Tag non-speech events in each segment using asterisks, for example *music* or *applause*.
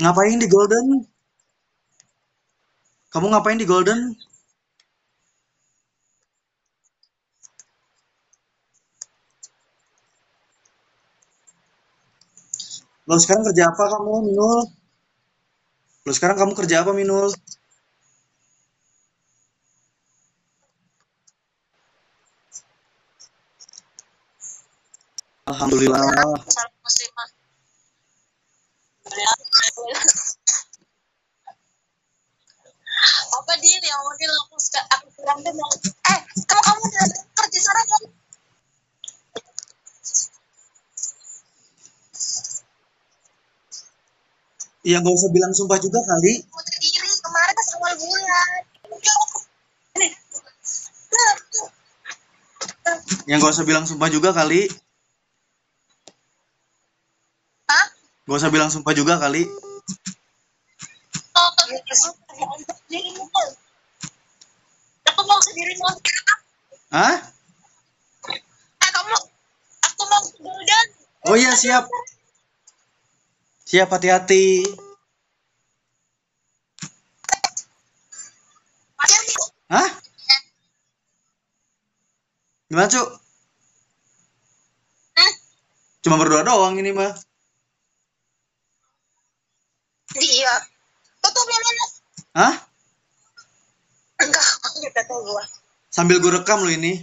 Ngapain di Golden? Kamu ngapain di Golden? Lo sekarang kerja apa kamu, Minul? Lo sekarang kamu kerja apa, Minul? Alhamdulillah. apa dia yang mungkin aku suka aku bilang dia bilang eh kamu kamu udah kerja sana kan Ya nggak usah bilang sumpah juga kali. mau diri kemarin pas awal bulan Nih. Ya nggak usah bilang sumpah juga kali. Hah? Gak usah bilang sumpah juga kali. Oh, dirimu kan. Aku mau sendiri mau Hah? Eh, kamu aku mau ke Golden. Oh iya siap. Siap hati-hati. Hah? Gimana cu? Hmm? Cuma berdoa doang ini mah. Dia. Tutup yang mana? Hah? Enggak, gua. Sambil gue rekam lo ini.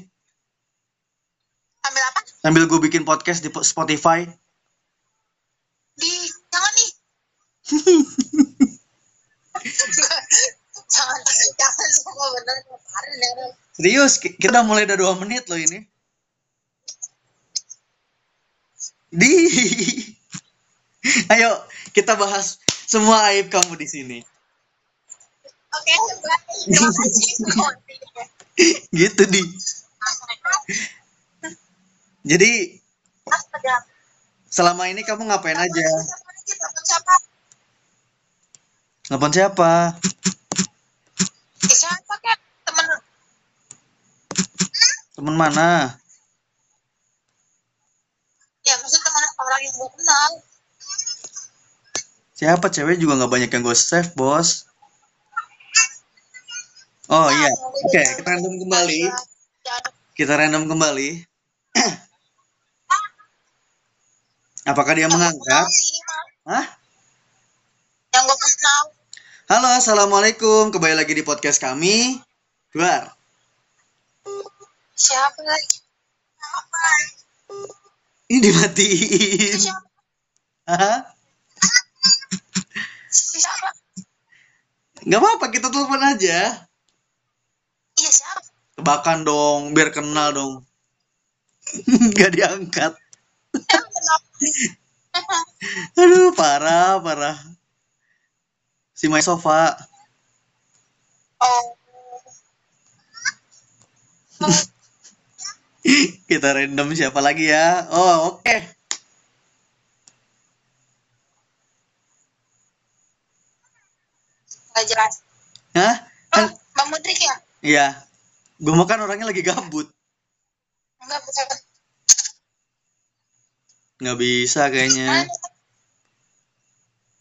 Ambil apa? Sambil gue bikin podcast di Spotify. Di jangan nih. jangan jangan semua bener kemarin ya. Serius, ki- kita udah mulai udah dua menit loh ini. Di. *laughs* Ayo, kita bahas semua aib kamu di sini. Oke. Terima *laughs* kasih. Gitu di. Jadi selama ini kamu ngapain aja? Telepon siapa? Siapa kan? Temen Temen mana? ya maksud teman orang yang gue kenal. Siapa cewek juga nggak banyak yang gue save bos. Oh iya, oke kita random kembali. Kita random kembali. Apakah dia mengangkat? Hah? Yang gue kenal. Halo, assalamualaikum. Kembali lagi di podcast kami. Duar. Siapa lagi? Siapa? Ini dimatiin. Siapa? Hah? Siapa? Nggak apa-apa, kita telepon aja. Tebakan dong, biar kenal dong. *laughs* Nggak diangkat. *laughs* Aduh, parah, parah. Si My Sofa. Oh. *laughs* Kita random siapa lagi ya? Oh, oke. Gak jelas. Hah? Oh, Kan, Bang Mudrik ya? iya. Gue mau kan orangnya lagi gabut. Nggak bisa kayaknya.